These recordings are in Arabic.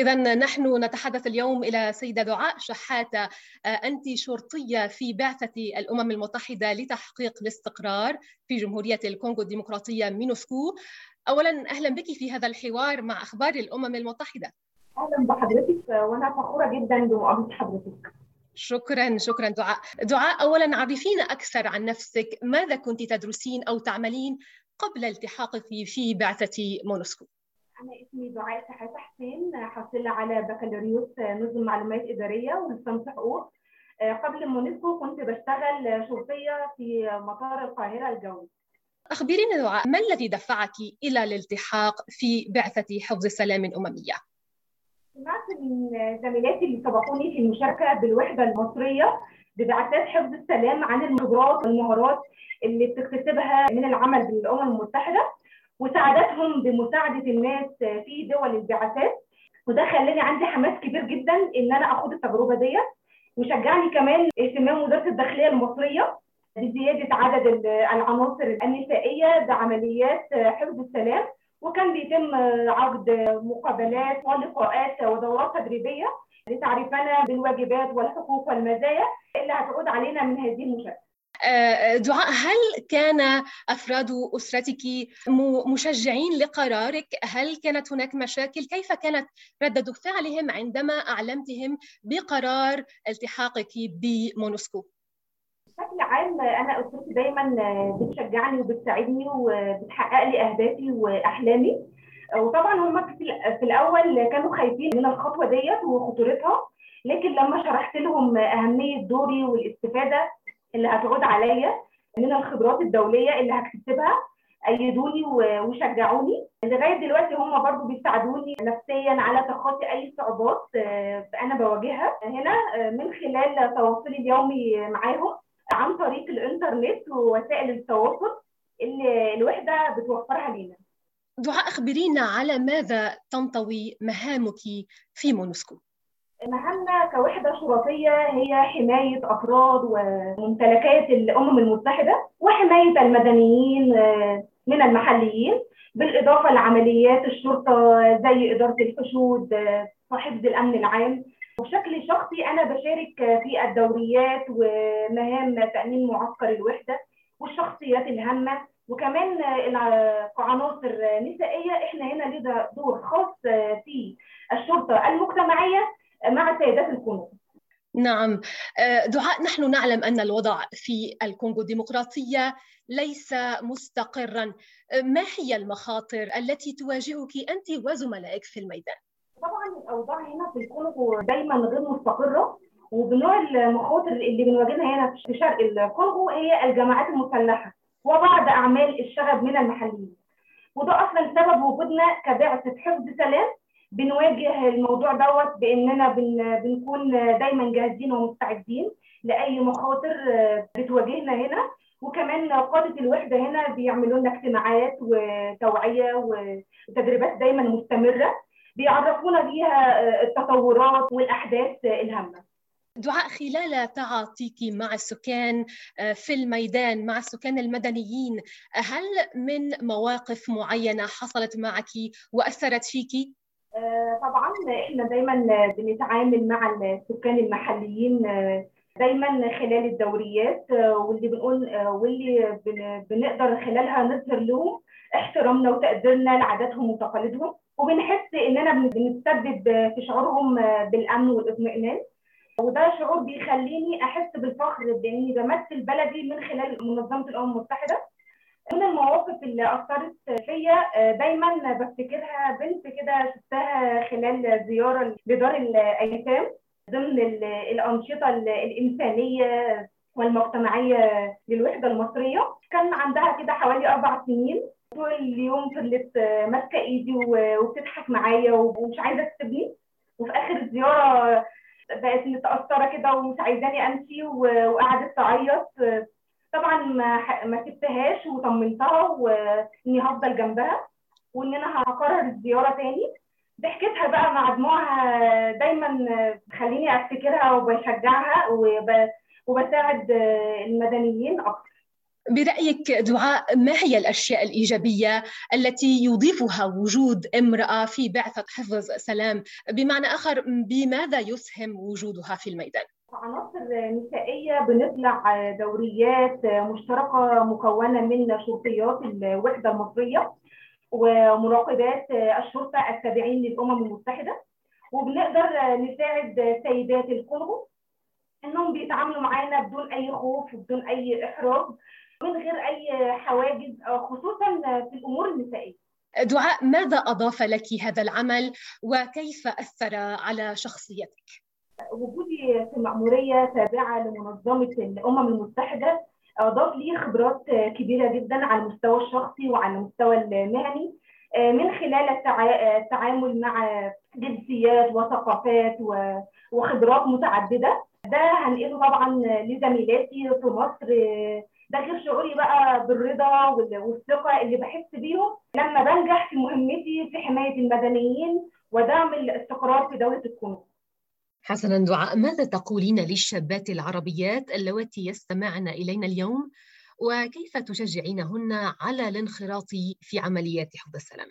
إذا نحن نتحدث اليوم إلى سيدة دعاء شحاتة أنت شرطية في بعثة الأمم المتحدة لتحقيق الاستقرار في جمهورية الكونغو الديمقراطية مونوسكو. أولا أهلا بك في هذا الحوار مع أخبار الأمم المتحدة. أهلا بحضرتك وأنا فخورة جدا بمقابلة حضرتك. شكرا شكرا دعاء. دعاء اولا عرفينا أكثر عن نفسك ماذا كنت تدرسين أو تعملين قبل التحاقك في بعثة مونوسكو؟ أنا اسمي دعاء شحاتة حسين حاصلة على بكالوريوس نظم معلومات إدارية ولسان حقوق. قبل مونسكو كنت بشتغل شرطية في مطار القاهرة الجوي. أخبرينا دعاء ما الذي دفعك إلى الالتحاق في بعثة حفظ السلام الأممية؟ سمعت من زميلاتي اللي سبقوني في المشاركة بالوحدة المصرية ببعثات حفظ السلام عن الخبرات والمهارات اللي بتكتسبها من العمل بالأمم المتحدة. وساعدتهم بمساعدة الناس في دول البعثات وده خلاني عندي حماس كبير جدا إن أنا اخد التجربة ديت. وشجعني كمان اهتمام وزارة الداخلية المصرية بزيادة عدد العناصر النسائية بعمليات حفظ السلام. وكان بيتم عقد مقابلات ولقاءات ودورات تدريبية لتعريفنا بالواجبات والحقوق والمزايا اللي هتعود علينا من هذه المشاركة. دعاء هل كان أفراد أسرتك مشجعين لقرارك؟ هل كانت هناك مشاكل؟ كيف كانت رده فعلهم عندما أعلمتهم بقرار التحاقك بمونسكو؟ بشكل عام أنا أسرتي دايما بتشجعني وبتساعدني وبتحقق لي أهدافي وأحلامي وطبعا هم في الأول كانوا خايفين من الخطوة ديت وخطورتها لكن لما شرحت لهم أهمية دوري والاستفادة اللي هتعود عليا من الخبرات الدولية اللي هكتسبها ايدوني وشجعوني. لغاية دلوقتي هم برضو بيساعدوني نفسيا على تخطي أي صعوبات أنا بواجهها. هنا من خلال تواصلي اليومي معاهم عن طريق الإنترنت ووسائل التواصل اللي الوحدة بتوفرها لنا دعاء أخبرينا على ماذا تنطوي مهامك في مونسكو؟ مهامنا كوحدة شرطية هي حماية أفراد وممتلكات الأمم المتحدة وحماية المدنيين من المحليين بالإضافة لعمليات الشرطة زي إدارة الحشود وحفظ الأمن العام. وبشكل شخصي أنا بشارك في الدوريات ومهام تأمين معسكر الوحدة والشخصيات الهامة. وكمان كعناصر نسائية إحنا هنا لنا دور خاص في الشرطة المجتمعية مع سيدات الكونغو. نعم. دعاء نحن نعلم أن الوضع في الكونغو الديمقراطية ليس مستقرا. ما هي المخاطر التي تواجهك أنت وزملائك في الميدان؟ طبعا الاوضاع هنا في الكونغو دايما غير مستقرة وبنوع المخاطر اللي بنواجهها هنا في شرق الكونغو هي الجماعات المسلحة وبعض أعمال الشغب من المحليين. وده أصلا سبب وجودنا كبعثة حفظ سلام بنواجه الموضوع دوت بإننا بن بنكون دايما جاهزين ومستعدين لأي مخاطر بتواجهنا هنا. وكمان قادة الوحدة هنا بيعملوا لنا اجتماعات وتوعية وتدريبات دايما مستمرة بيعرفونا بيها التطورات والأحداث الهامة. دعاء خلال تعاطيك مع السكان في الميدان مع السكان المدنيين هل من مواقف معينة حصلت معك وأثرت فيك؟ طبعا إحنا دايما بنتعامل مع السكان المحليين دايما خلال الدوريات واللي بنقول واللي بنقدر خلالها نظهر لهم احترامنا وتقديرنا لعاداتهم وتقاليدهم وبنحس إننا بنتسبب في شعورهم بالأمن والاطمئنان. وده شعور بيخليني أحس بالفخر باني بمثل بلدي من خلال منظمة الأمم المتحدة. من المواقف اللي أثرت فيا دايما بفتكرها بنت كده شفتها خلال زيارة لدار الأيتام ضمن الأنشطة الإنسانية والمجتمعية للوحدة المصرية. كان عندها كده حوالي أربع سنين. طول اليوم فضلت ماسكة إيدي وبتضحك معايا ومش عايزة تسيبني. وفي آخر الزيارة بقت متأثرة كده ومش عايزاني أمشي وقعدت تعيط. طبعا ما ما سبتهاش وطمنتها وإني هفضل جنبها وإن أنا هكرر الزيارة تاني. ضحكتها بقى مع دموعها دايما بتخليني أفتكرها وبشجعها وب... وبساعد المدنيين أكتر. برأيك دعاء ما هي الأشياء الإيجابية التي يضيفها وجود امرأة في بعثة حفظ سلام؟ بمعنى آخر بماذا يسهم وجودها في الميدان؟ عناصر نسائية بنطلع دوريات مشتركة مكونة من شرطيات الوحدة المصرية ومراقبات الشرطة التابعين للأمم المتحدة. وبنقدر نساعد سيدات الكونغو إنهم بيتعاملوا معانا بدون أي خوف وبدون أي إحراج من غير أي حواجز خصوصا في الأمور النسائية. دعاء ماذا أضاف لك هذا العمل؟ وكيف أثر على شخصيتك؟ وجودي في مأمورية تابعة لمنظمة الأمم المتحدة أضاف لي خبرات كبيرة جدا على المستوى الشخصي وعلى المستوى المهني من خلال التعامل مع جنسيات وثقافات وخبرات متعددة. ده هنقله طبعا لزميلاتي في مصر ده غير شعوري بقى بالرضا والثقة اللي بحس بيهم لما بنجح في مهمتي في حماية المدنيين ودعم الاستقرار في دولة الكونغو. حسنا دعاء ماذا تقولين للشابات العربيات اللواتي يستمعن إلينا اليوم وكيف تشجعينهن على الانخراط في عمليات حفظ السلام؟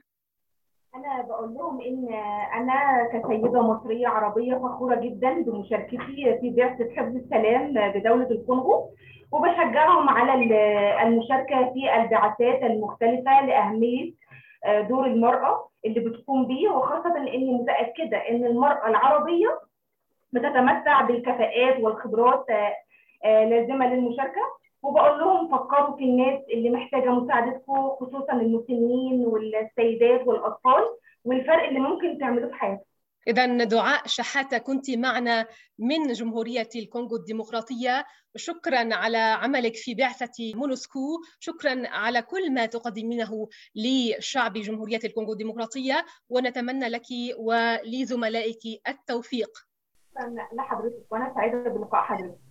أنا بقول لهم إن أنا كسيدة مصرية عربية فخورة جدا بمشاركتي في بعثة حفظ السلام بدولة الكونغو وبشجعهم على المشاركة في البعثات المختلفة لأهمية دور المرأة اللي بتقوم بيه وخاصة إني متأكدة إن المرأة العربية بتتمتع بالكفاءات والخبرات لازمة للمشاركة. وبقول لهم فكروا في الناس اللي محتاجة مساعدتكم خصوصا المسنين والسيدات والأطفال والفرق اللي ممكن تعملوه في حياتهم. إذا دعاء شحاتة كنت معنا من جمهورية الكونغو الديمقراطية. شكرا على عملك في بعثة مونسكو شكرا على كل ما تقدمينه لشعب جمهورية الكونغو الديمقراطية. ونتمنى لك ولزملائك التوفيق. لحضرتك وأنا سعيدة بلقاء حضرتك.